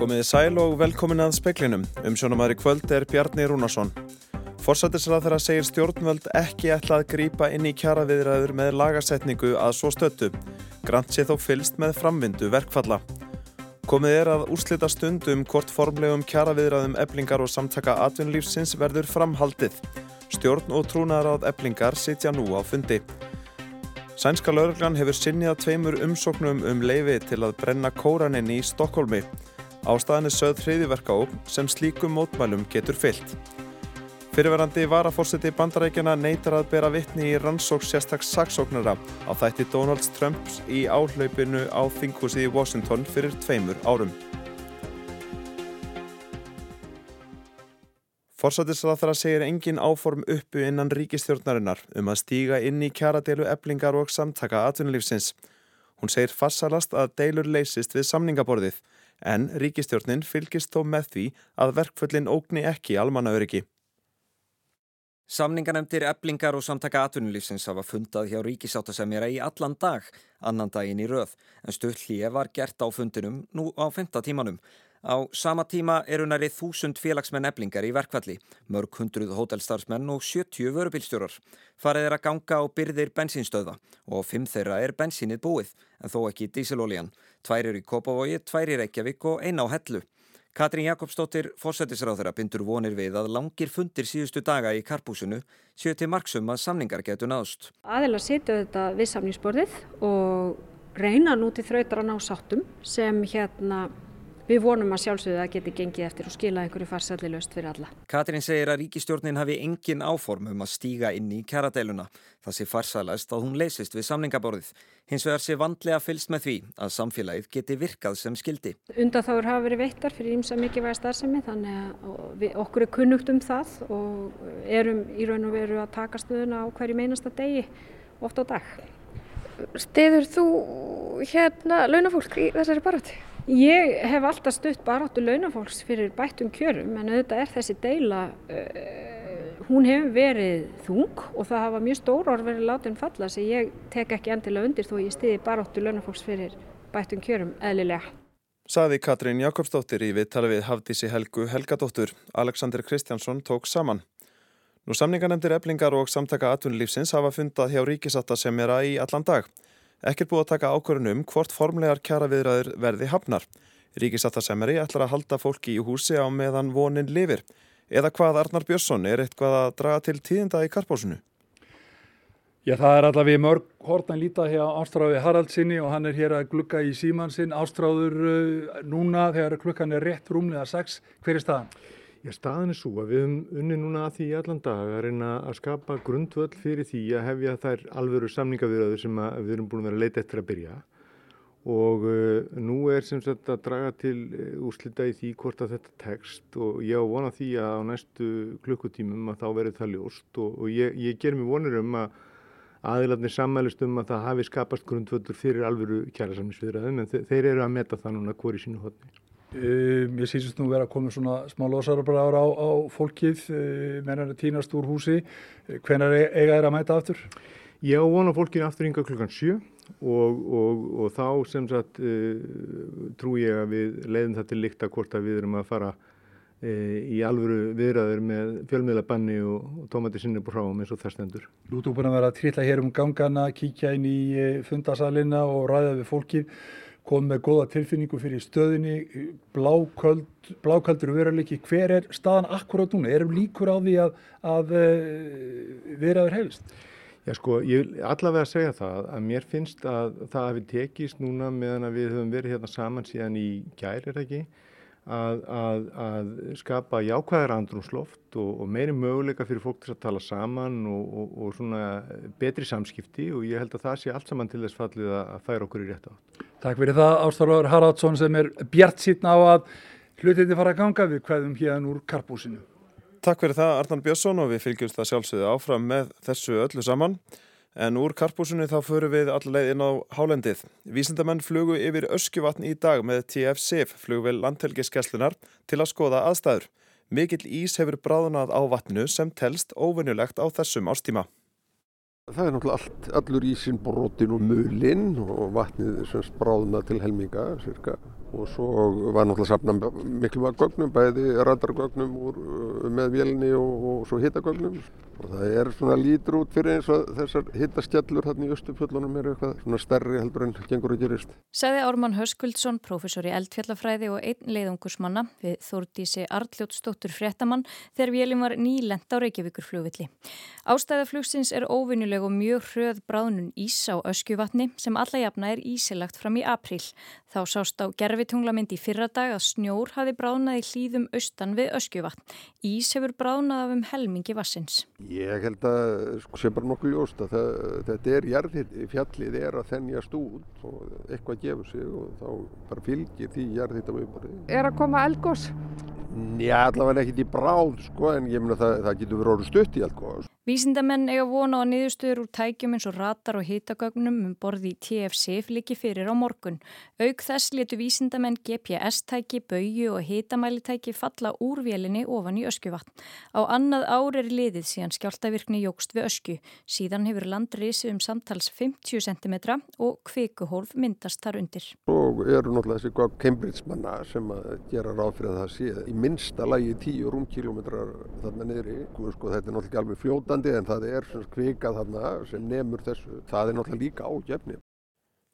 Komiði sæl og velkomin að speklinum. Um sjónumæri kvöld er Bjarni Rúnarsson. Forsættisrað þeirra segir stjórnvöld ekki ætla að grýpa inn í kjaraviðræður með lagasetningu að svo stöttu. Grant sé þó fylst með framvindu verkfalla. Komið er að úrslita stundum hvort formlegum kjaraviðræðum eblingar og samtaka atvinnulífsins verður framhaldið. Stjórn og trúnaðaráð eblingar sitja nú á fundi. Sænska lauruglan hefur sinnið að tveimur umsóknum um leifi til að brenna kóranin í Stokkólmi. Ástæðan er sögð hriðiverka óp sem slíkum mótmælum getur fyllt. Fyrirverandi varafórseti bandarækjana neytar að bera vittni í rannsóks sérstaks saksóknara á þætti Donalds Trumps í áhlaupinu á þinghúsið í Washington fyrir tveimur árum. Forsætisraðara segir engin áform uppu innan ríkistjórnarinnar um að stíga inn í kjaradeilu eblingar og samtaka atvinnulífsins. Hún segir farsalast að deilur leysist við samningaborðið en ríkistjórnin fylgist þó með því að verkföllin ógni ekki almannaöryggi. Samninganemdir eblingar og samtaka atvinnulífsins hafa fundað hjá ríkisáttasemjara í allan dag, annan daginn í röð, en stöðlíi var gert á fundinum nú á femta tímanum. Á sama tíma eru næri þúsund félagsmenn eblingar í verkvalli, mörg hundruð hótelstarfsmenn og 70 vörubilstjórar. Farið er að ganga á byrðir bensinstöða og fimm þeirra er bensinnið búið, en þó ekki dísilolíjan. Tvær eru í Kópavogi, tvær í Reykjavík og einn á Hellu. Katrín Jakobsdóttir, fósættisráþurra, bindur vonir við að langir fundir síðustu daga í Karpúsinu séu til marksum að samningar getur náðst. Aðeins setja þetta við samningsborðið og reyna nú til þrautar að ná sáttum sem hérna Við vonum að sjálfsögðu að geti gengið eftir og skila einhverju farsalli löst fyrir alla. Katrín segir að ríkistjórnin hafi engin áform um að stíga inn í kjaradeiluna. Það sé farsalast að hún leysist við samningaborðið. Hins vegar sé vandlega fylst með því að samfélagið geti virkað sem skildi. Undanþáður hafa verið veittar fyrir ímsa mikilvæga starfsemi þannig að okkur er kunnugt um það og erum í raun og veru að taka stöðuna á hverju meinasta degi oft á dag. Stiður þú hérna launafólk í þessari baráti? Ég hef alltaf stutt baráttu launafólks fyrir bættum kjörum en auðvitað er þessi deila, uh, hún hefur verið þung og það hafa mjög stór orð verið látin falla sem ég tek ekki endilega undir þó ég stiði baráttu launafólks fyrir bættum kjörum eðlilega. Saði Katrín Jakobsdóttir í viðtali við Hafdísi Helgu Helgadóttur. Alexander Kristjánsson tók saman. Nú samningarnemdir eblingar og samtaka atvinnulífsins hafa fundað hjá ríkisatta sem að í allan dag. Ekkert búið að taka ákvörðunum hvort formlegar kjaraviðræður verði hafnar. Ríkisattasemeri ætlar að halda fólki í húsi á meðan vonin lifir. Eða hvað Arnar Björnsson er eitthvað að draga til tíðinda í karpásinu? Já, það er allavega mörg hortan líta hjá Ástráði Haraldsinni og hann er hér að glukka í síman sinn. Ástráður uh, núna þegar klukkan er rétt rúmlega 6. Hver er staðan? Já, staðan er svo að við höfum unni núna að því allan dag að reyna að skapa grundvöld fyrir því að hefja þær alvöru samningavirðaður sem við erum búin að vera leita eftir að byrja og uh, nú er sem sagt að draga til uh, úrslita í því hvort að þetta tekst og ég á vona því að á næstu klukkutímum að þá verður það ljóst og, og ég, ég ger mér vonir um að aðilarnir sammælist um að það hafi skapast grundvöldur fyrir alvöru kjærasamnisviðraðum en þeir eru að meta það núna hvori sínu hodni. Um, ég sýnst nú vera að koma svona smá losarabræður á, á fólkið uh, mennar týnast úr húsi hvenar eiga þeir að mæta aftur? Ég á vona fólkinu aftur yngar klukkan 7 og, og, og þá sem sagt uh, trú ég að við leiðum það til líkta hvort að við erum að fara uh, í alvöru viðræður með fjölmiðlabanni og, og tómati sinni búr hráum eins og það stendur. Þú ert búin að vera að trilla hér um gangana, kíkja inn í fundasalina og ræða við fólkið kom með góða tilfinningu fyrir stöðinni, bláköld, blákaldur veruleiki. Hver er staðan akkurát núna? Erum líkur á því að, að veraður helst? Já sko, ég vil allavega segja það að mér finnst að það hafi tekist núna meðan að við höfum verið hérna saman síðan í gæri, er það ekki? Að, að, að skapa jákvæðar andrumsloft og, og meiri möguleika fyrir fólk til að tala saman og, og, og svona betri samskipti og ég held að það sé allt saman til þess fallið að færa okkur í rétt átt. Takk fyrir það Ástaflóður Haraldsson sem er bjart síðan á að hlutinni fara að ganga við hvaðum hérna úr karpúsinu. Takk fyrir það Arnar Björnsson og við fylgjumst það sjálfsögðu áfram með þessu öllu saman. En úr karpúsinu þá förum við allaveg inn á hálendið. Vísindamenn flugu yfir öskjuvatn í dag með TF-SIF flugvel landhelgiskeslunar til að skoða aðstæður. Mikill ís hefur bráðunað á vatninu sem telst óvinnulegt á þessum ástíma. Það er náttúrulega allt, allur ísinn brotin og mulinn og vatnið sem spráðna til helminga, cirka og svo var náttúrulega safna miklu maður gögnum, bæði radargögnum úr, með vélni og, og svo hittagögnum og það er svona lítur út fyrir eins og þessar hittaskjallur hérna í Östufjöllunum eru eitthvað svona stærri heldur en gengur að gerist. Segði Ármann Höskuldsson, professor í eldfjallafræði og einn leiðungursmanna við Þórdísi Arljótsdóttur Frettamann þegar vélum var nýlend á Reykjavíkurflugvilli. Ástæðaflugsins er óvinnuleg og mjög hröð bráðnun ís á öskjuvatni sem alla jafna er ísilagt fram í april. Þá sást á gerfitunglamynd í fyrra dag að snjór hafi bráðnað í hlýðum austan við öskjuvatn. Ís hefur bráðnað af um helmingi vassins. Ég held að sko, sé bara nokkuð ljóst að það, þetta er jarðhitt, fjallið er að þennjast út og eitthvað gefur sig og þá bara fylgir því jarðhitt af umborði. Er að koma eldgós? Já, allavega ekki í bráð sko en ég meina það, það getur verið orður stutt í eldgós. Vísindamenn eiga vona á niðurstöður úr tækjum eins og ratar og hitagögnum um borði í TFC líki fyrir á morgun. Auk þess letu vísindamenn GPS-tæki, baugju og hitamælitæki falla úr vélinni ofan í öskjuvatn. Á annað ár er liðið síðan skjáltavirkni jógst við öskju. Síðan hefur landrisi um samtals 50 cm og kvikuhólf myndast þar undir. Og eru náttúrulega þessi Cambridge manna sem að gera ráð fyrir að það sé í minnsta lagi 10 rúmkilometrar þarna niðri. Sko, þetta er náttúrulega alveg fljótandi en það er kvikað þarna sem nemur þessu. Það er náttúrulega líka ágefni.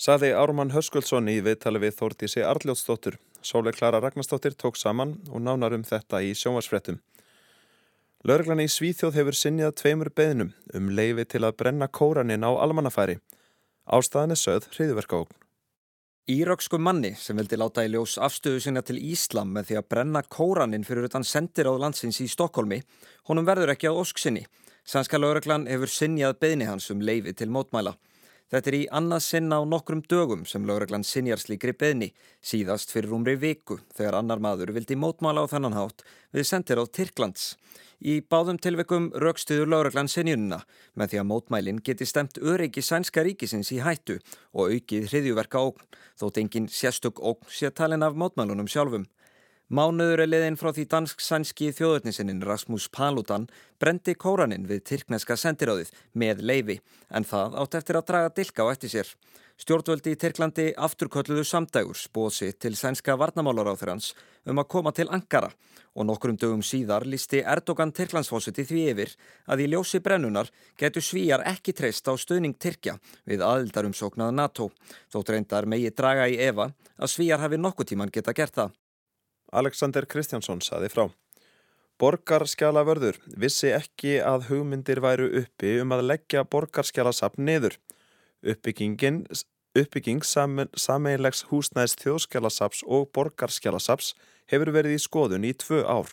Saði Ármann Höskuldsson í viðtali við Þórtísi Arljótsdóttur. Sóleg Klara Ragnarsdóttir tók saman og nánar um þetta í sjónvarsfrettum. Lörglan í Svíþjóð hefur sinjað tveimur beðnum um leifi til að brenna kóranin á almannafæri. Ástæðan er söð hriðverkaókn. Íröksku manni sem vildi láta í ljós afstöðu sinna til Íslam með því að brenna kóranin fyrir utan sendir á landsins í Stokkólmi, honum verður ekki að ósk sinni. Sænska lauraglan hefur sinjað beðni hans um leifi til mótmæla. Þetta er í annað sinna á nokkrum dögum sem lauraglan sinjar slíkri beðni, síðast fyrir umri viku þegar annar maður vildi mótmæla á þennan hátt við sendir á Tyrklands. Í báðum tilveikum raukstuður lauraglan sinjununa með því að mótmælinn geti stemt öryggi sænska ríkisins í hættu og aukið hriðjuverka ógn, þótt engin sérstök ógn sé talin af mótmælunum sjálfum. Mánuður er liðin frá því dansk-sænski þjóðurnisinnin Rasmus Paludan brendi kóraninn við tyrkneska sendiráðið með leifi en það átt eftir að draga dilka á eftir sér. Stjórnvöldi í Tyrklandi afturkölluðu samdægur spósi til sænska varnamálaráþurans um að koma til Ankara og nokkrum dögum síðar lísti Erdogan Tyrklandsfósiti því yfir að í ljósi brennunar getur svíjar ekki treyst á stöðning Tyrkja við aðildarumsóknað NATO þótt reyndar megi draga í Eva að svíjar hafi nokkuð tíman geta gert það. Alexander Kristjánsson saði frá. Borgarskjalavörður vissi ekki að hugmyndir væru uppi um að leggja borgarskjalasapn niður. Uppbyggingin, uppbygging sameinlegs húsnæðis þjóðskjalasaps og borgarskjalasaps hefur verið í skoðun í tvö ár.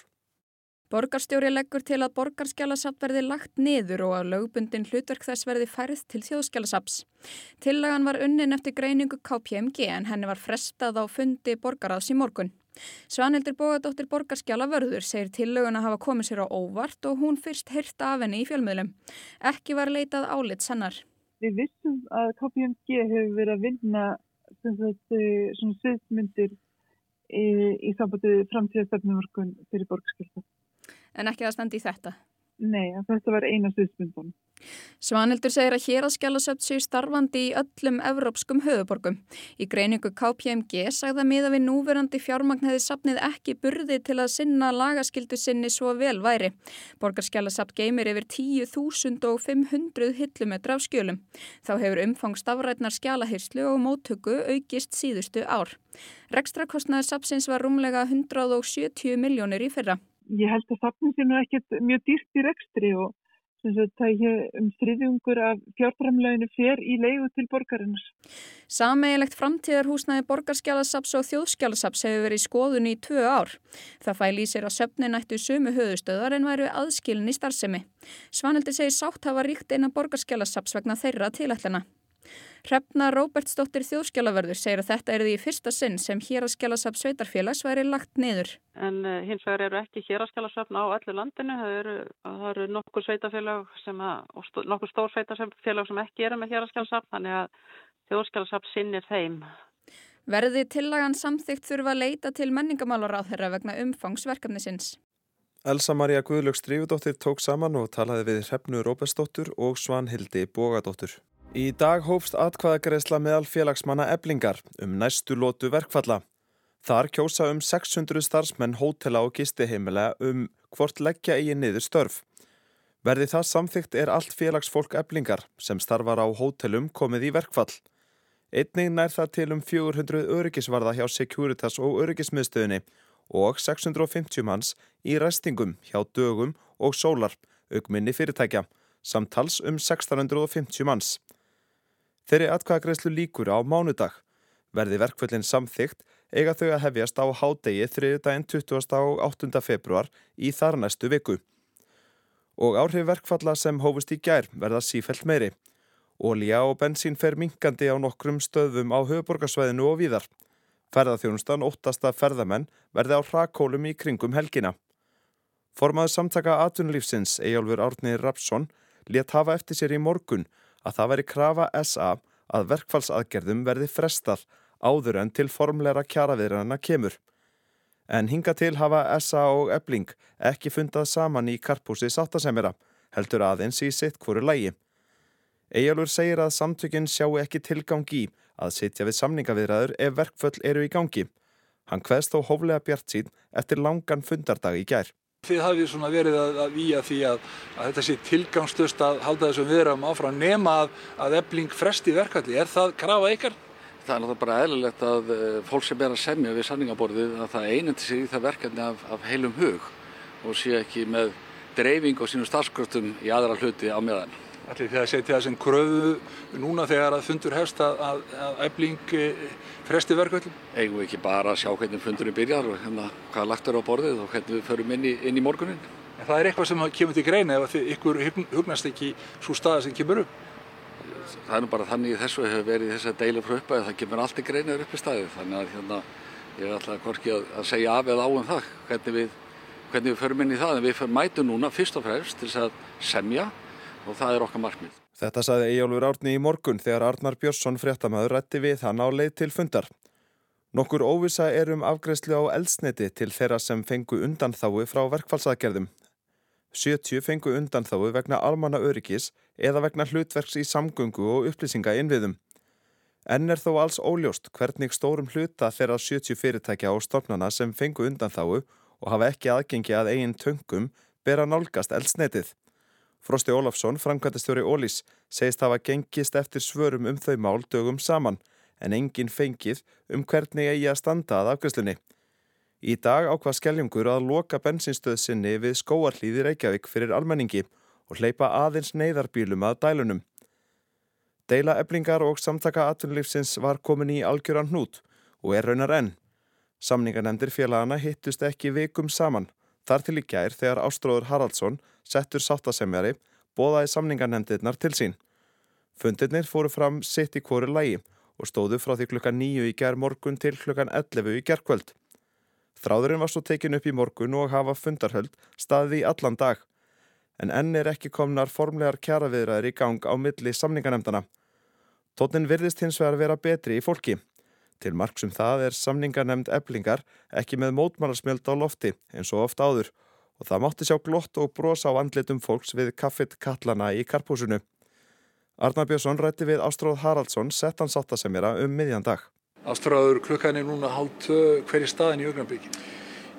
Borgarstjóri leggur til að borgarskjalasapp verði lagt niður og að lögbundin hlutverk þess verði færð til þjóðskjalasaps. Tillagan var unnin eftir greiningu KPMG en henni var frestað á fundi borgaraðs í morgun. Svanhildur Bógadóttir Borgarskjala vörður segir tillögun að hafa komið sér á óvart og hún fyrst hyrta af henni í fjölmiðlum. Ekki var leitað álit sannar. Við vissum að KPMG hefur verið að vinna eh, svona sviðmyndir í, í sambandi framtíðastefnumörkun fyrir Borgarskjala. En ekki að standi í þetta? Nei, þetta var eina sviðmyndunum. Svanildur segir að hér að skjálasöpt séu starfandi í öllum evrópskum höfuborgum. Í greiningu KPMG sagða miða við núverandi fjármagn hefði sapnið ekki burði til að sinna lagaskildu sinni svo vel væri. Borgarskjálasapt geymir yfir 10.500 hillumetra af skjölum. Þá hefur umfang stafrætnar skjálahyrslu og móttöku aukist síðustu ár. Rekstrakostnaður sapsins var rúmlega 170 miljónir í fyrra. Ég held að sapnin sé nú ekkert mjög dýrt í rekstri og um þriðjungur af fjárframleginu fer í leiðu til borgarinnar. Sameigilegt framtíðarhúsnaði borgarskjálasaps og þjóðskjálasaps hefur verið í skoðun í tvö ár. Það fæli í sér að söfnin ættu sumu höðustöðar en væru aðskilin í starfsemi. Svanildi segir sátt hafa ríkt eina borgarskjálasaps vegna þeirra tilætlana. Hrefna Róbertsdóttir þjóðskjálaverður segir að þetta er því fyrsta sinn sem hér að skjálasafn sveitarfélags væri lagt niður. En uh, hins vegar eru ekki hér að skjálasafn á öllu landinu. Það eru, það eru nokkur sveitarfélag sem að, og nokkur stór sveitarfélag sem ekki eru með hér að skjálasafn, þannig að þjóðskjálasafn sinnir þeim. Verði tillagan samþygt þurfa að leita til menningamálar á þeirra vegna umfangsverkefnisins. Elsa Maria Guðlöks Drífudóttir tók saman og talaði við Hrefnu Róbertsdóttur og Svanhildi Bógadóttur. Í dag hófst atkvaðagreðsla meðal félagsmanna eblingar um næstu lótu verkfalla. Þar kjósa um 600 starfsmenn hótela og gistiheimila um hvort leggja eigi niður störf. Verði það samþygt er allt félagsfólk eblingar sem starfar á hótelum komið í verkfall. Einnig nær það til um 400 öryggisvarða hjá Securitas og öryggismiðstöðinni og 650 manns í restingum hjá dögum og sólar, augminni fyrirtækja, samtals um 1650 manns. Þeirri atkvæðagreyslu líkur á mánudag. Verði verkföllin samþygt eiga þau að hefjast á hádegi 3. daginn 20. og 8. februar í þar næstu viku. Og áhrif verkfalla sem hófust í gær verða sífelt meiri. Ólíja og bensín fer minkandi á nokkrum stöðum á höfuborgarsvæðinu og víðar. Ferðarþjónustan óttasta ferðamenn verði á hrakólum í kringum helgina. Formaður samtaka atvinnulífsins Ejálfur Árni Rapsson let hafa eftir sér í morgun að það veri krafa SA að verkfallsaðgerðum verði frestað áður en til formleira kjaraviðrana kemur. En hinga til hafa SA og Ebling ekki fundað saman í karpúsi sáttasemjara, heldur aðeins í sitt hverju lægi. Ejálfur segir að samtökinn sjáu ekki tilgang í að sitja við samningaviðræður ef verkföll eru í gangi. Hann hveðst þó hóflega bjart sín eftir langan fundardag í gær. Þið hafið svona verið að, að výja því að, að þetta sé tilgangstöst að halda þessum viðræðum áfram nema að, að ebling fresti verkvalli. Er það krafa ykkar? Það er náttúrulega bara eðlilegt að uh, fólk sem er að semja við sanningaborðið að það einandi sig í það verkefni af, af heilum hug og sé ekki með dreifing og sínum starfskröftum í aðra hluti á meðan. Allir því að setja þessum kröfu núna þegar að fundur hefst að, að, að ebling eh, fresti verkvöldum? Eigum við ekki bara að sjá hvernig fundurinn byrjar og hérna hvað lagt er á borðið og hvernig við förum inn í, inn í morgunin. En það er eitthvað sem kemur til greina ef ykkur hugnast ekki svo staða sem kemur upp? Það er nú bara þannig í þessu hefur verið þess að deila frá upp að það kemur allt í greina upp í staði. Þannig að hérna, ég ætla hvorki að, að segja af eða á um það hvernig við, hvernig við förum inn í það. En við mætum núna fyrst og fremst til að semja og það er okkar markmið. Þetta saði Ejólfur Árni í morgun þegar Arnar Björnsson fréttamaður rætti við hann á leið til fundar. Nokkur óvisa er um afgreðslu á eldsneti til þeirra sem fengu undanþái frá verkfallsaðgerðum. 70 fengu undanþái vegna almanna öryggis eða vegna hlutverks í samgöngu og upplýsinga innviðum. Enn er þó alls óljóst hvernig stórum hluta þeirra 70 fyrirtækja og stofnana sem fengu undanþáu og hafa ekki aðgengi að eigin töngum bera nálgast eldsnetið. Frosti Ólafsson, framkvæmtastjóri Ólís, segist hafa gengist eftir svörum um þau mál dögum saman en engin fengið um hvernig eigi að standa að afgjöfslunni. Í dag ákvað skelljungur að loka bensinstöð sinni við skóarlíði Reykjavík fyrir almenningi og hleypa aðeins neyðarbílum að dælunum. Deila eblingar og samtaka atvinnulífsins var komin í algjöran hnút og er raunar enn. Samningarnemdir félagana hittust ekki vikum saman þar til í gær þegar Ástróður Haraldsson settur sáttasemjari, bóðaði samningarnemndirnar til sín. Fundirnir fóru fram sitt í hverju lægi og stóðu frá því klukkan nýju í gerð morgun til klukkan 11 í gerðkvöld. Þráðurinn var svo tekin upp í morgun og hafa fundarhöld staðið í allan dag, en enn er ekki komnar formlegar kjaraviðræðir í gang á milli samningarnemndana. Tóttin virðist hins vegar vera betri í fólki. Til marksum það er samningarnemnd eblingar ekki með mótmálarsmjöld á lofti eins og oft áður og það mátti sjá glott og brosa á andlitum fólks við kaffit kallana í karpúsinu. Arnar Björnsson rætti við Ástráð Haraldsson sett hans áttasemjara um miðjan dag. Ástráður, klukkan er núna hálft hverju staðin í augnabíkin?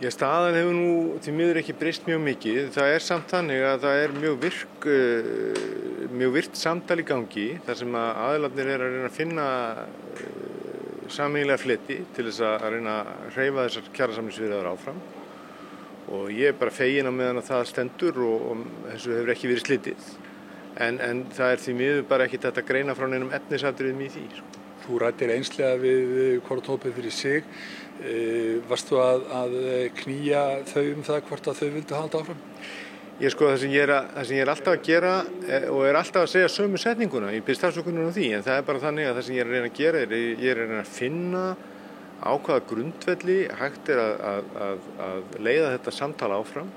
Já, staðan hefur nú til miður ekki breyst mjög mikið. Það er samt þannig að það er mjög virk, uh, mjög virt samtal í gangi þar sem að aðlarnir er að reyna að finna samílega fletti til þess að reyna að hreyfa þessar kjærasamlingsviðraður áfram og ég er bara fegin á meðan að það stendur og, og þessu hefur ekki verið slitið en, en það er því miður bara ekki þetta greina frá neinum etnisatriðum í því. Sko. Þú rættir einslega við hvort hópið fyrir sig e, varstu að, að knýja þau um það hvort að þau vildu halda áfram? Ég sko það sem ég að, það sem ég er alltaf að gera e, og er alltaf að segja sömu setninguna, ég byrst afsökunum á því en það er bara þannig að það sem ég er að reyna að gera er ég er að reyna að finna á hvaða grundvelli hægt er að, að, að leiða þetta samtala áfram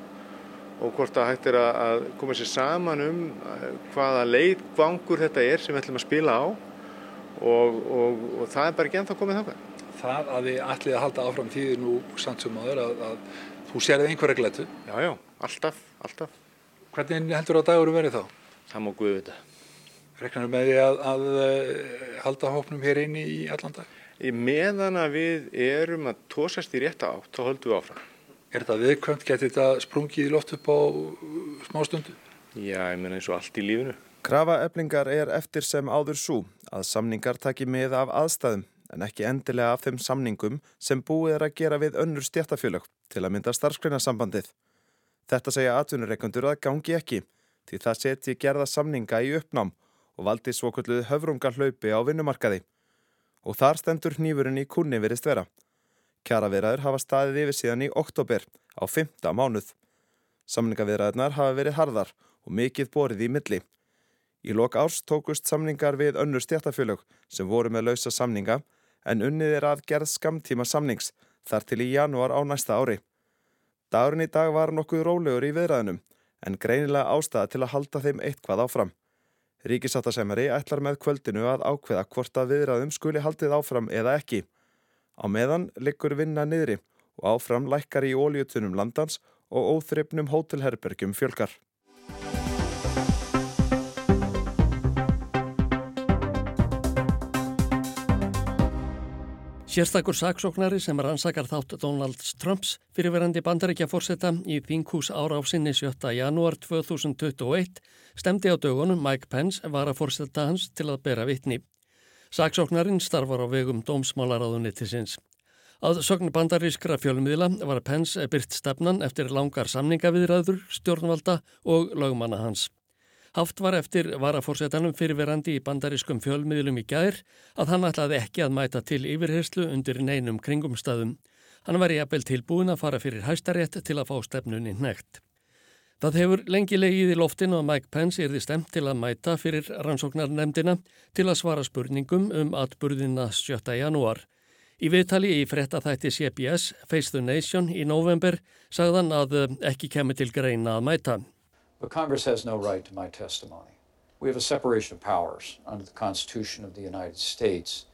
og hvort að hægt er að koma sér saman um eh, hvaða leikvangur þetta er sem við ætlum að spila á og, og, og það er bara ekki ennþá komið þáka. Það að þið ætlið að halda áfram því nú samt sem aður að, að þú sérði einhverja gletu? Já, já, alltaf, alltaf. Hvernig heldur það að dagur verið þá? Það má guðu þetta. Reknar með því að, að eh, halda hópnum hér inni í allan dag? Í meðan að við erum að tósast í rétta átt, þá höldum við áfram. Er þetta viðkvæmt? Getur þetta sprungið í loft upp á smástundu? Já, ég menna eins og allt í lífinu. Krafa eblingar er eftir sem áður svo að samningar taki með af aðstæðum en ekki endilega af þeim samningum sem búið er að gera við önnur stjættafjölög til að mynda starfsgreinasambandið. Þetta segja atvinnureikundur að gangi ekki því það seti gerða samninga í uppnám og valdi svokvölduð höfrungar hlaupi á vinnumarkaði. Og þar stendur hnífurinn í kunni verist vera. Kjaraverðar hafa staðið yfir síðan í oktober á fymta mánuð. Samningavirðarnar hafa verið harðar og mikið borið í milli. Í lok árs tókust samningar við önnur stjættafjölög sem voru með lausa samninga en unnið er að gerð skamtíma samnings þar til í janúar á næsta ári. Dagurinn í dag var nokkuð rólegur í viðræðinum en greinilega ástæða til að halda þeim eitthvað áfram. Ríkisáttasemari ætlar með kvöldinu að ákveða hvort að viðræðum skuli haldið áfram eða ekki. Á meðan liggur vinna niðri og áfram lækkar í óljutunum landans og óþryfnum hótelherbergjum fjölkar. Sérstakur saksóknari sem rannsakar þátt Donald Trumps fyrirverandi bandaríkja fórseta í þinghús ára á sinni 7. janúar 2021 stemdi á dögunum Mike Pence var að fórseta hans til að bera vittni. Saksóknarin starfar á vegum dómsmálaráðunittisins. Að sögn bandarískra fjölmiðla var Pence byrt stefnan eftir langar samningaviðræður, stjórnvalda og lögmanna hans. Haft var eftir varafórsetanum fyrirverandi í bandarískum fjölmiðlum í gær að hann ætlaði ekki að mæta til yfirherslu undir neinum kringumstæðum. Hann var í appell tilbúin að fara fyrir hæstarétt til að fá stefnunni nekt. Það hefur lengi legið í loftinu að Mike Pence erði stemt til að mæta fyrir rannsóknarnemdina til að svara spurningum um atburðina 7. janúar. Í viðtali í frettaþætti CBS, Face the Nation, í november sagðan að ekki kemur til greina að mæta. But Congress has no right to my testimony. We have a separation of powers under the Constitution of the United States,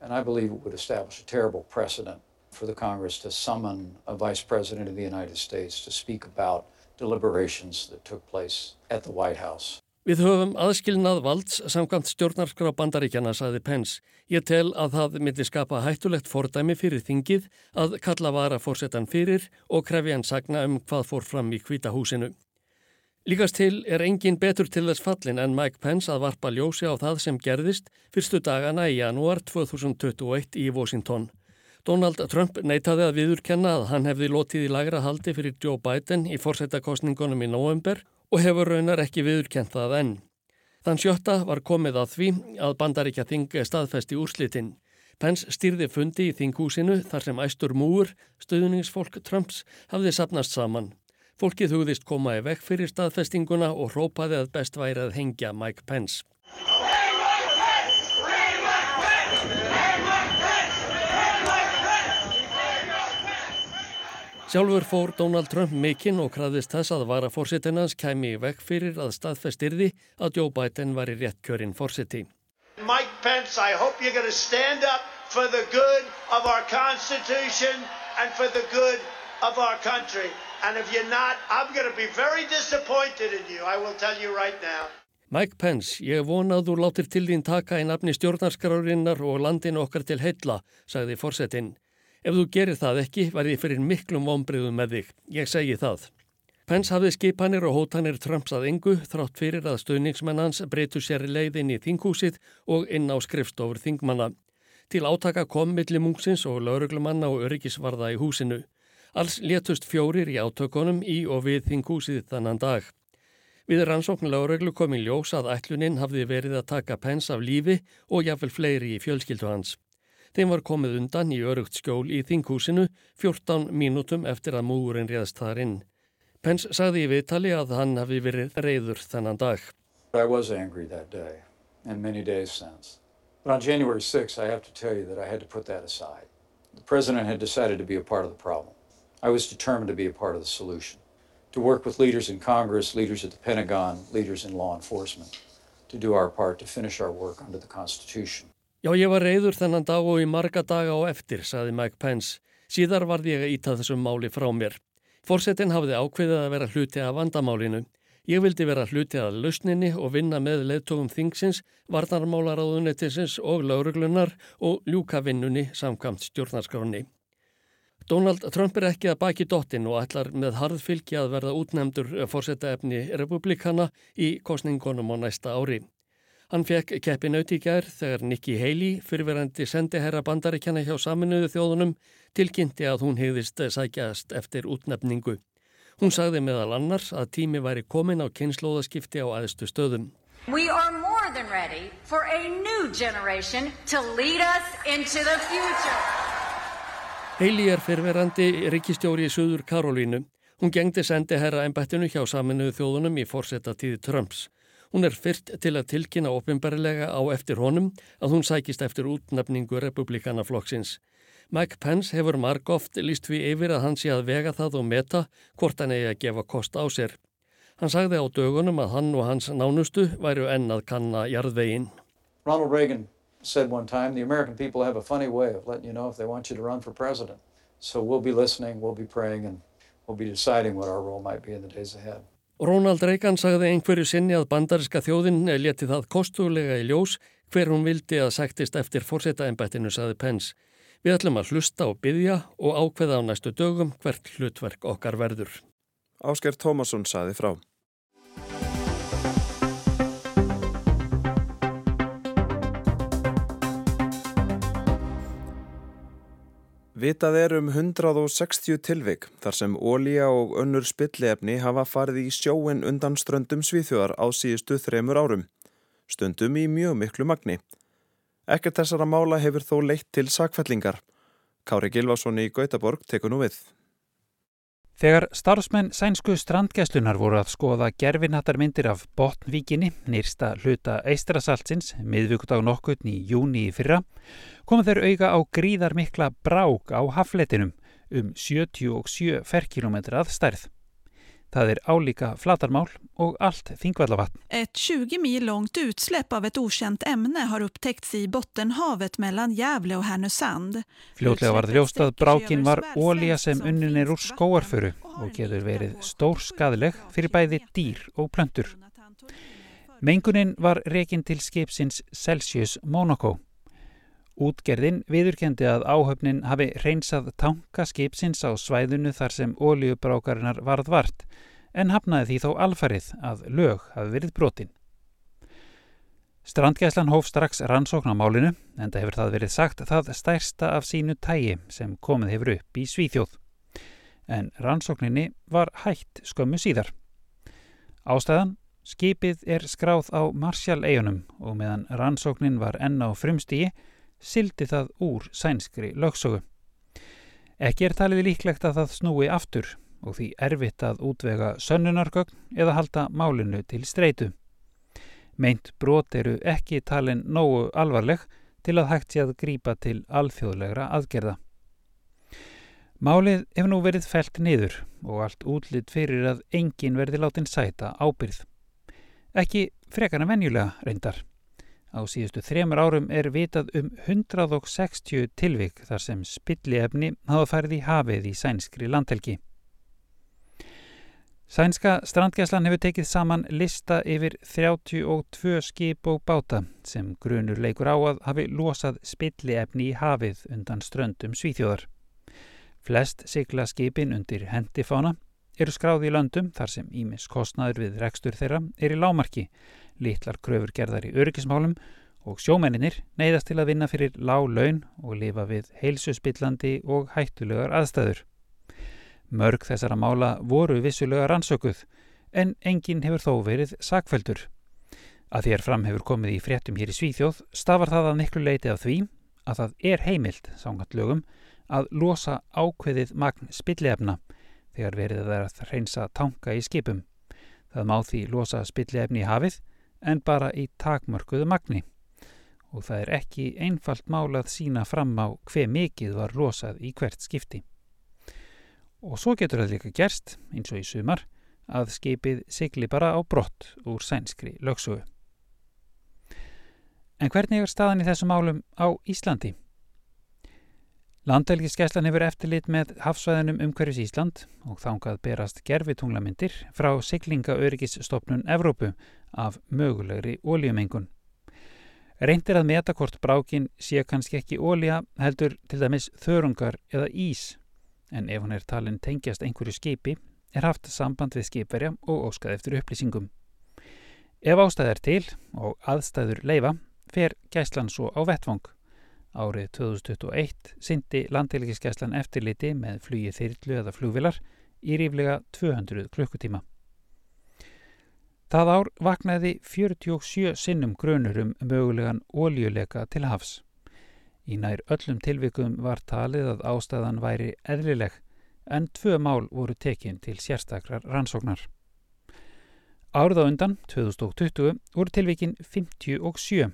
and I believe it would establish a terrible precedent for the Congress to summon a Vice President of the United States to speak about deliberations that took place at the White House. Við höfum aðskilnað valds samkvæmt stjórnarskrá bandaríkjana, saði Pence. Ég tel að það myndi skapa hættulegt fordæmi fyrir þingið að kalla vara fórsetan fyrir og krefja hann sagna um hvað fór fram í kvítahúsinu. Líkast til er engin betur til þess fallin en Mike Pence að varpa ljósi á það sem gerðist fyrstu dagana í janúar 2021 í Washington. Donald Trump neytaði að viðurkenna að hann hefði lotið í lagra haldi fyrir Joe Biden í fórsættakostningunum í november og hefur raunar ekki viðurkent það enn. Þann sjötta var komið að því að bandaríkja þing staðfesti úrslitin. Pence stýrði fundi í þinghúsinu þar sem æstur múur, stöðningsfólk Trumps, hafði sapnast saman. Fólkið hugðist koma í vekk fyrir staðfestinguna og hrópaði að best væri að hengja Mike Pence. Sjálfur fór Donald Trump mikinn og kraðist þess að vara fórsettinans kæmi í vekk fyrir að staðfestirði að Joe Biden var í rétt kjörinn fórseti. Mike Pence, I hope you're going to stand up for the good of our Constitution and for the good of our country. And if you're not, I'm going to be very disappointed in you, I will tell you right now. Mike Pence, ég vona að þú látir til þín taka í nafni stjórnarskrárinnar og landin okkar til heilla, sagði fórsetin. Ef þú gerir það ekki, verði fyrir miklum vonbriðum með þig. Ég segi það. Pence hafði skipanir og hótanir Trumps að yngu þrátt fyrir að stöðningsmenn hans breytu sér leiðin í þinghúsið og inn á skrifstofur þingmanna. Til átaka kom millimungsins og lauruglumanna og öryggisvarða í húsinu. Alls létust fjórir í átökunum í og við þingúsið þannan dag. Við rannsóknulega reglu kom í ljós að ætluninn hafði verið að taka pens af lífi og jáfnvel fleiri í fjölskyldu hans. Þeim var komið undan í örugt skjól í þingúsinu 14 mínútum eftir að múurinn réðst þar inn. Pens sagði í viðtali að hann hafi verið reyður þennan dag. I was angry that day and many days since. But on January 6 I have to tell you that I had to put that aside. The president had decided to be a part of the problem. I was determined to be a part of the solution, to work with leaders in Congress, leaders at the Pentagon, leaders in law enforcement, to do our part to finish our work under the Constitution. Já, ég var reyður þennan dag og í marga daga á eftir, saði Mike Pence. Síðar varði ég að íta þessum máli frá mér. Fórsetin hafði ákveðið að vera hluti af vandamálinu. Ég vildi vera hluti að lausninni og vinna með leðtogum þingsins, varnarmálaráðunetinsins og lauruglunar og ljúka vinnunni samkvæmt stjórnarskráni. Donald Trump er ekki að baki dottin og ætlar með harðfylgi að verða útnemdur fórsetta efni republikana í kostningunum á næsta ári. Hann fekk keppi nauti í gær þegar Nikki Haley, fyrirverandi sendiherra bandaríkjana hjá saminuðu þjóðunum, tilkynnti að hún hegðist sækjast eftir útnefningu. Hún sagði meðal annars að tími væri komin á kynnslóðaskipti á aðstu stöðum. We are more than ready for a new generation to lead us into the future. Haley er fyrirverandi ríkistjóri í Suður Karolínu. Hún gengdi sendiherra ennbættinu hjá saminuðu þjóðunum í fórsetta tíði Trumps. Hún er fyrst til að tilkynna ofinbarlega á eftir honum að hún sækist eftir útnefningu republikanaflokksins. Mike Pence hefur marg oft líst við yfir að hann sé að vega það og meta hvort hann eigi að gefa kost á sér. Hann sagði á dögunum að hann og hans nánustu væru enn að kanna jarðvegin. Ronald Reagan said one time, the American people have a funny way of letting you know if they want you to run for president. So we'll be listening, we'll be praying and we'll be deciding what our role might be in the days ahead. Ronald Reagan sagði einhverju sinni að bandariska þjóðin leti það kostulega í ljós hver hún vildi að sæktist eftir fórsetaembættinu, sagði Pence. Við ætlum að hlusta og byggja og ákveða á næstu dögum hvert hlutverk okkar verður. Ásker Tómasson saði frá. Vitað er um 160 tilvik þar sem ólíja og önnur spillefni hafa farið í sjóin undan ströndum svíþjóðar á síðustu þremur árum, stundum í mjög miklu magni. Ekkert þessara mála hefur þó leitt til sakfellingar. Kári Gilvason í Gautaborg tekur nú við. Þegar starfsmenn sænsku strandgæslunar voru að skoða gerfinhattarmyndir af Botnvíkinni, nýrsta hluta Eistrasaltsins, miðvíkudag nokkutn í júni í fyrra, komu þeir auga á gríðar mikla brák á hafletinum um 77 ferkilometra að stærð. Það er álíka flatarmál og allt þingvallavatn. Ett 20 mil långt utsläpp av ett okänt ämne har upptäckts i Bottenhavet mellan Gävle och Härnösand. Fljótlega var þljóst að brákin var ólíja sem unnin er úr skóarföru og getur verið stór skadleg fyrir bæði dýr og plöntur. Mengunin var rekin til skipsins Celsius Monaco. Útgerðin viðurkendi að áhöfnin hafi reynsað tanka skipsins á svæðunu þar sem ólíubrákarinnar varð vart en hafnaði því þó alfarið að lög hafi verið brotin. Strandgæslan hóf strax rannsókn á málinu en það hefur það verið sagt það stærsta af sínu tægi sem komið hefur upp í Svíþjóð. En rannsókninni var hægt skömmu síðar. Ástæðan skipið er skráð á Marsjál-eigunum og meðan rannsóknin var enn á frumstíi sildi það úr sænskri lögsögu. Ekki er talið líklegt að það snúi aftur og því erfitt að útvega sönnunargögn eða halda málinu til streitu. Meint brot eru ekki talin nógu alvarleg til að hægt sé að grípa til alþjóðlegra aðgerða. Málið hefur nú verið felt niður og allt útlitt fyrir að engin verði látin sæta ábyrð. Ekki frekana venjulega reyndar. Á síðustu þremur árum er vitað um 160 tilvik þar sem spilliefni hafa farið í hafið í sænskri landhelgi. Sænska strandgæslan hefur tekið saman lista yfir 32 skip og báta sem grunur leikur á að hafi losað spilliefni í hafið undan ströndum svíþjóðar. Flest sigla skipin undir hendifána eru skráði í löndum þar sem ímis kostnaður við rekstur þeirra er í lámarki, litlar kröfur gerðar í öryggismálum og sjómenninir neyðast til að vinna fyrir lág laun og lifa við heilsuspillandi og hættulegar aðstæður. Mörg þessara mála voru vissulega rannsökuð en enginn hefur þó verið sakveldur. Að þér fram hefur komið í fréttum hér í Svíþjóð stafar það að miklu leiti af því að það er heimilt, sángat lögum, að losa ákveðið magn spillefna þegar verið það að reynsa tanka í skipum. Það má því losa spillefni í hafið en bara í takmörkuðu magni og það er ekki einfalt málað sína fram á hver mikið var losað í hvert skipti. Og svo getur það líka gerst, eins og í sumar, að skipið sigli bara á brott úr sænskri lögsögu. En hvernig er staðan í þessum málum á Íslandi? Landhelgiskeslan hefur eftirlit með hafsvæðinum umhverfis Ísland og þángað berast gerfitunglamyndir frá siglingaöryggistofnun Evrópu af mögulegri ólíumengun. Reyndir að meta hvort brákin sé kannski ekki ólíja heldur til dæmis þörungar eða ís en ef hún er talin tengjast einhverju skipi er haft samband við skipverja og óskað eftir upplýsingum. Ef ástæð er til og aðstæður leifa fer gæslan svo á vettvang. Árið 2021 syndi landhelgiskeslan eftirliti með flugi þyrlu eða flugvilar í ríflega 200 klukkutíma. Það ár vaknaði 47 sinnum grunur um mögulegan óljuleika til hafs. Í nær öllum tilvikum var talið að ástæðan væri eðlileg en tvö mál voru tekin til sérstakrar rannsóknar. Árið á undan, 2020, voru tilvikin 57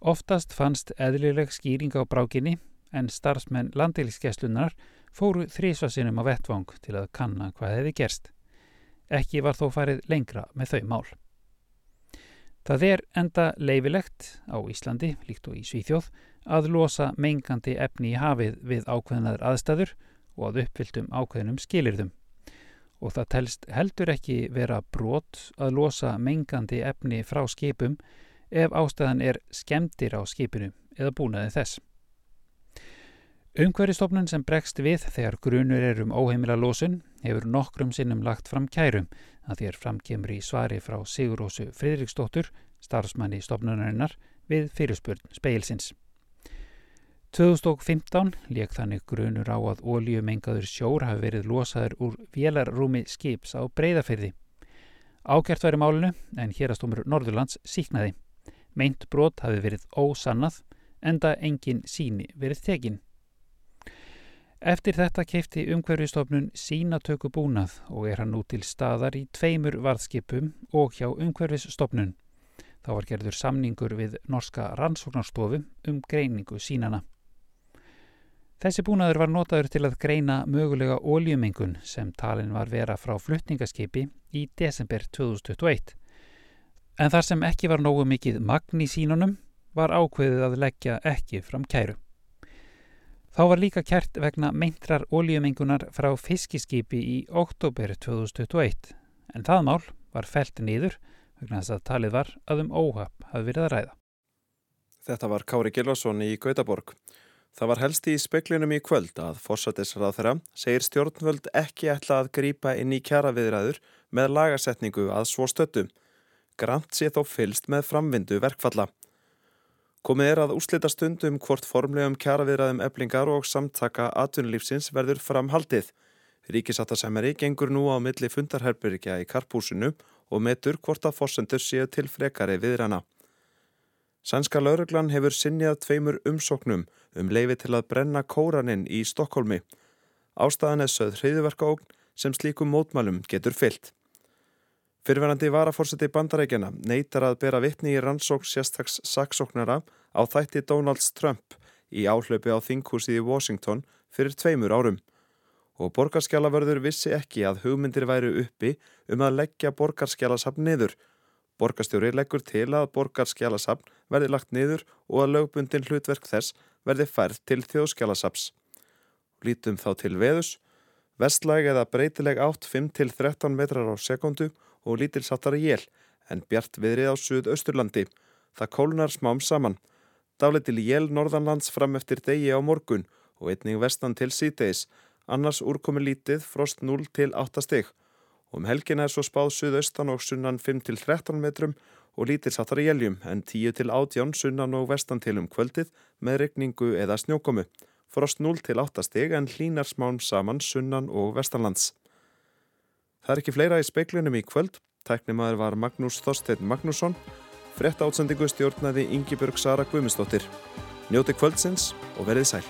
Oftast fannst eðlileg skýring á brákinni en starfsmenn landilskeslunar fóru þrísvarsinum á vettvang til að kanna hvað hefði gerst. Ekki var þó farið lengra með þau mál. Það er enda leifilegt á Íslandi, líkt og í Svíþjóð, að losa mengandi efni í hafið við ákveðnaður aðstæður og að uppfylltum ákveðnum skilirðum. Og það telst heldur ekki vera brot að losa mengandi efni frá skipum ef ástæðan er skemdir á skipinu eða búnaði þess. Umhverjastofnun sem bregst við þegar grunur er um óheimila lósun hefur nokkrum sinnum lagt fram kærum að þér framkemur í svari frá Sigurósu Fridriksdóttur, starfsmanni stofnunarinnar, við fyrirspurn speilsins. 2015 leik þannig grunur á að ólíumengaður sjór hafi verið losaður úr vélarrúmi skips á breyðafyrði. Ákjart væri málinu en hérastómur Norðurlands síknaði. Meint brot hafi verið ósannað enda engin síni verið tekinn. Eftir þetta keipti umhverfistofnun sínatöku búnað og er hann nú til staðar í tveimur varðskipum og hjá umhverfistofnun. Þá var gerður samningur við Norska rannsóknarstofu um greiningu sínana. Þessi búnaður var notaður til að greina mögulega óljumengun sem talin var vera frá flutningaskipi í desember 2021. En þar sem ekki var nógu mikið magn í sínunum var ákveðið að leggja ekki fram kæru. Þá var líka kært vegna meintrar ólíumengunar frá fiskiskipi í oktober 2021 en það mál var felt nýður vegna þess að talið var að um óhap hafi verið að ræða. Þetta var Kári Gilvason í Gautaborg. Það var helst í speklinum í kvöld að fórsættisrað þeirra segir stjórnvöld ekki ætla að grýpa inn í kjara viðræður með lagasetningu að svo stöttum grant sé þó fylst með framvindu verkfalla. Komið er að úslita stundum hvort formlegum kjaraviðraðum eblingar og samtaka atvinnulífsins verður framhaldið. Ríkisáttasemeri gengur nú á milli fundarherbyrgja í karpúsinu og metur hvort að fórsendur séu til frekari viðrana. Sænska lauruglan hefur sinjað tveimur umsóknum um leifi til að brenna kóraninn í Stokkólmi. Ástæðan er söð hriðverkaógn sem slíkum mótmælum getur fyllt. Fyrverandi varafórseti bandarækjana neytar að bera vittni í rannsók sérstaks saksóknara á þætti Donalds Trump í áhlaupi á þinghúsið í Washington fyrir tveimur árum. Og borgarskjálavörður vissi ekki að hugmyndir væru uppi um að leggja borgarskjálasafn niður. Borgarstjóri leggur til að borgarskjálasafn verði lagt niður og að lögbundin hlutverk þess verði færð til þjóðskjálasaps. Lítum þá til veðus. Vestlæg eða breytileg átt 5-13 metrar á sekundu og lítilsattara jél en bjart viðrið á Suðausturlandi. Það kólunar smám saman. Dálitil jél norðanlands fram eftir degi á morgun og einning vestan til síðdeis, annars úrkomi lítið frost 0 til 8 stygg. Um helgin er svo spáð Suðaustan og sunnan 5 til 13 metrum og lítilsattara jéljum en 10 til 18 sunnan og vestan til um kvöldið með regningu eða snjókomu. Frost 0 til 8 stygg en hlínar smám saman sunnan og vestanlands. Það er ekki fleira í speiklunum í kvöld. Tæknimaður var Magnús Þorstein Magnússon. Frett átsendingu stjórnaði Ingi Björg Sara Guðmundsdóttir. Njóti kvöldsins og verið sæl.